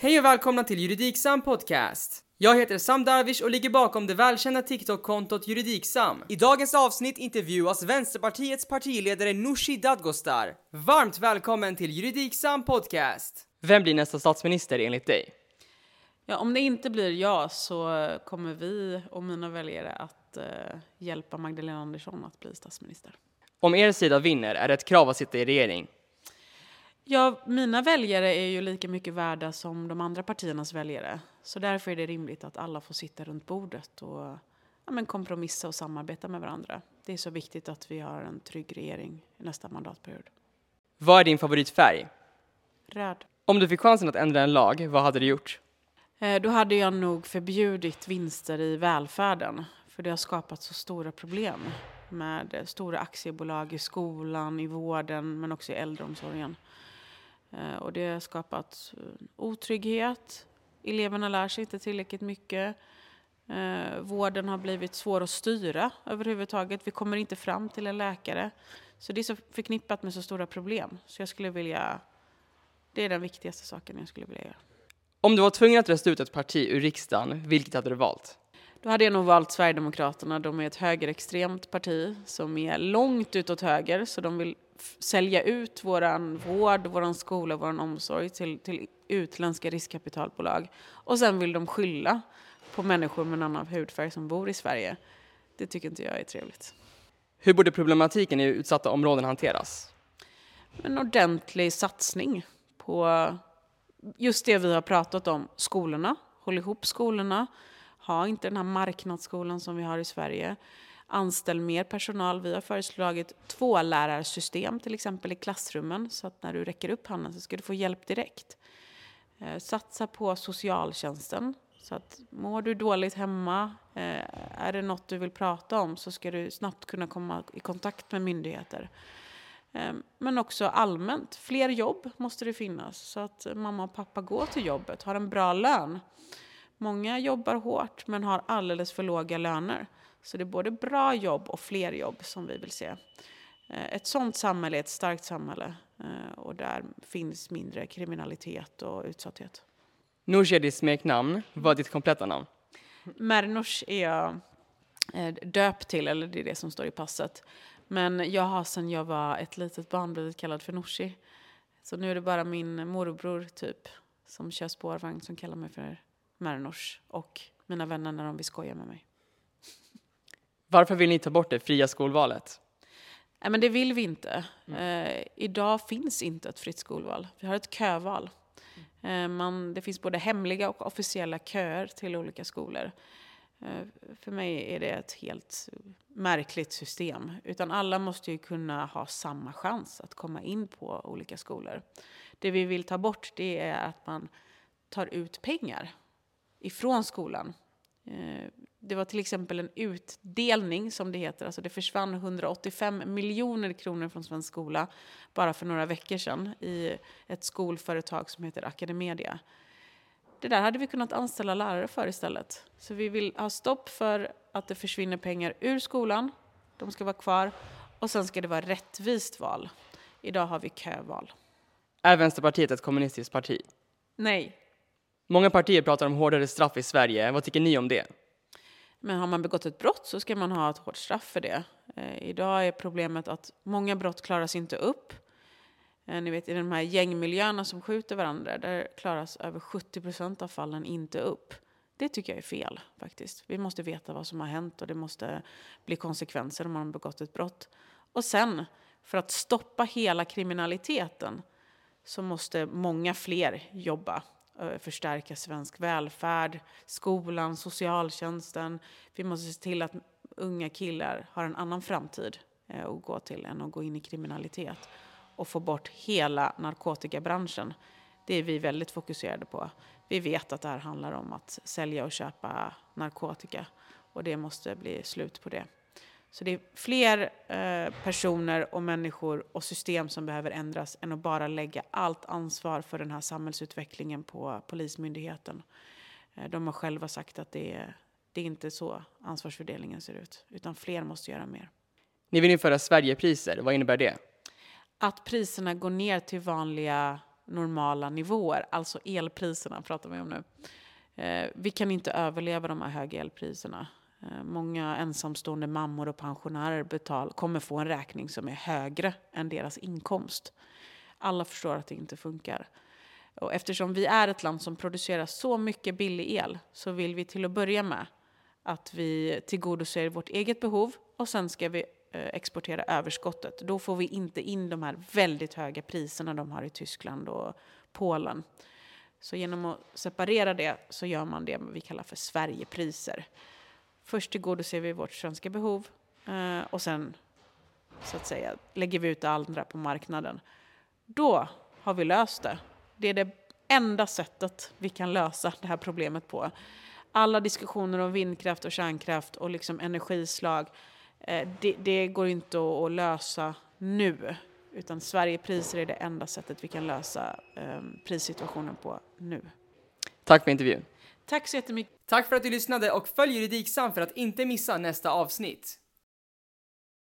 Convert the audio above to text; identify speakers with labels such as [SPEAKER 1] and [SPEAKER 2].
[SPEAKER 1] Hej och välkomna till Juridiksam Podcast. Jag heter Sam Darvish och ligger bakom det välkända TikTok-kontot Juridiksam. I dagens avsnitt intervjuas Vänsterpartiets partiledare Nooshi Dadgostar. Varmt välkommen till Juridiksam Podcast. Vem blir nästa statsminister enligt dig?
[SPEAKER 2] Ja, om det inte blir jag så kommer vi och mina väljare att eh, hjälpa Magdalena Andersson att bli statsminister.
[SPEAKER 1] Om er sida vinner, är det ett krav att sitta i regering?
[SPEAKER 2] Ja, mina väljare är ju lika mycket värda som de andra partiernas väljare. Så därför är det rimligt att alla får sitta runt bordet och ja, men kompromissa och samarbeta med varandra. Det är så viktigt att vi har en trygg regering i nästa mandatperiod.
[SPEAKER 1] Vad är din favoritfärg?
[SPEAKER 2] Röd.
[SPEAKER 1] Om du fick chansen att ändra en lag, vad hade du gjort?
[SPEAKER 2] Eh, Då hade jag nog förbjudit vinster i välfärden. För det har skapat så stora problem med stora aktiebolag i skolan, i vården men också i äldreomsorgen. Eh, Och det har skapat eh, otrygghet. Eleverna lär sig inte tillräckligt mycket. Eh, Vården har blivit svår att styra överhuvudtaget. Vi kommer inte fram till en läkare. Så det är så förknippat med så stora problem. Så jag skulle vilja... Det är den viktigaste saken jag skulle vilja göra.
[SPEAKER 1] Om du var tvungen att rösta ut ett parti ur riksdagen, vilket hade du valt?
[SPEAKER 2] Då hade jag nog valt Sverigedemokraterna. De är ett högerextremt parti som är långt utåt höger. Så de vill sälja ut våran vård, våran skola, våran omsorg till, till utländska riskkapitalbolag. Och sen vill de skylla på människor med en annan hudfärg som bor i Sverige. Det tycker inte jag är trevligt.
[SPEAKER 1] Hur borde problematiken i utsatta områden hanteras?
[SPEAKER 2] En ordentlig satsning på just det vi har pratat om. Skolorna, håll ihop skolorna. Ha inte den här marknadsskolan som vi har i Sverige. Anställ mer personal. Vi har föreslagit två lärarsystem till exempel i klassrummen. Så att när du räcker upp handen så ska du få hjälp direkt. Eh, satsa på socialtjänsten. Så att mår du dåligt hemma, eh, är det något du vill prata om så ska du snabbt kunna komma i kontakt med myndigheter. Eh, men också allmänt, fler jobb måste det finnas så att mamma och pappa går till jobbet, har en bra lön. Många jobbar hårt men har alldeles för låga löner. Så det är både bra jobb och fler jobb som vi vill se. Eh, Ett sådant samhälle är ett starkt samhälle eh, och där finns mindre kriminalitet och utsatthet.
[SPEAKER 1] Nooshi är ditt smeknamn. Vad är ditt kompletta namn?
[SPEAKER 2] Mernouche är jag eh, döpt till, eller det är det som står i passet. Men jag har sedan jag var ett litet barn blivit kallad för Nooshi. Så nu är det bara min morbror typ som kör spårvagn som kallar mig för Mernouche. Och mina vänner när de vill skoja med mig.
[SPEAKER 1] Varför vill ni ta bort det fria skolvalet?
[SPEAKER 2] Nej men det vill vi inte. Eh, idag finns inte ett fritt skolval. Vi har ett köval. Eh, man, det finns både hemliga och officiella köer till olika skolor. Eh, för mig är det ett helt märkligt system. Utan alla måste ju kunna ha samma chans att komma in på olika skolor. Det vi vill ta bort det är att man tar ut pengar ifrån skolan. Det var till exempel en utdelning, som det heter. Alltså det försvann 185 miljoner kronor från svensk skola bara för några veckor sedan i ett skolföretag som heter Academedia. Det där hade vi kunnat anställa lärare för istället. Så vi vill ha stopp för att det försvinner pengar ur skolan. De ska vara kvar. Och sen ska det vara rättvist val. Idag har vi köval.
[SPEAKER 1] Är Vänsterpartiet ett kommunistiskt parti?
[SPEAKER 2] Nej,
[SPEAKER 1] Många partier pratar om hårdare straff i Sverige. Vad tycker ni om det?
[SPEAKER 2] Men har man begått ett brott så ska man ha ett hårt straff för det. Eh, idag är problemet att många brott klaras inte upp. Eh, ni vet i de här gängmiljöerna som skjuter varandra, där klaras över 70 procent av fallen inte upp. Det tycker jag är fel faktiskt. Vi måste veta vad som har hänt och det måste bli konsekvenser om man har begått ett brott. Och sen, för att stoppa hela kriminaliteten så måste många fler jobba Eh, förstärka svensk välfärd, skolan, socialtjänsten. Vi måste se till att unga killar har en annan framtid eh, att gå till än att gå in i kriminalitet. Och få bort hela narkotikabranschen. Det är vi väldigt fokuserade på. Vi vet att det här handlar om att sälja och köpa narkotika. Och det måste bli slut på det. Så det är fler eh, personer och människor och system som behöver ändras än att bara lägga allt ansvar för den här samhällsutvecklingen på Polismyndigheten. Eh, de har själva sagt att det är, det är inte så ansvarsfördelningen ser ut, utan fler måste göra mer.
[SPEAKER 1] Ni vill införa Sverigepriser. Vad innebär det?
[SPEAKER 2] Att priserna går ner till vanliga normala nivåer, alltså elpriserna pratar vi om nu. Eh, vi kan inte överleva de här höga elpriserna. Eh, många ensamstående mammor och pensionärer betal, kommer få en räkning som är högre än deras inkomst. Alla förstår att det inte funkar. Och eftersom vi är ett land som producerar så mycket billig el så vill vi till att börja med att vi tillgodoser vårt eget behov och sen ska vi eh, exportera överskottet. Då får vi inte in de här väldigt höga priserna de har i Tyskland och Polen. Så genom att separera det så gör man det vi kallar för Sverigepriser. Först tillgodoser vi vårt svenska behov eh, och sen så att säga lägger vi ut det andra på marknaden. Då har vi löst det. Det är det enda sättet vi kan lösa det här problemet på. Alla diskussioner om vindkraft och kärnkraft och liksom energislag, eh, det, det går inte att, att lösa nu. Utan Sverigepriser är det enda sättet vi kan lösa eh, prissituationen på nu.
[SPEAKER 1] Tack för intervjun.
[SPEAKER 2] Tack så jättemycket.
[SPEAKER 1] Tack för att du lyssnade och följ Juridiksam för att inte missa nästa avsnitt.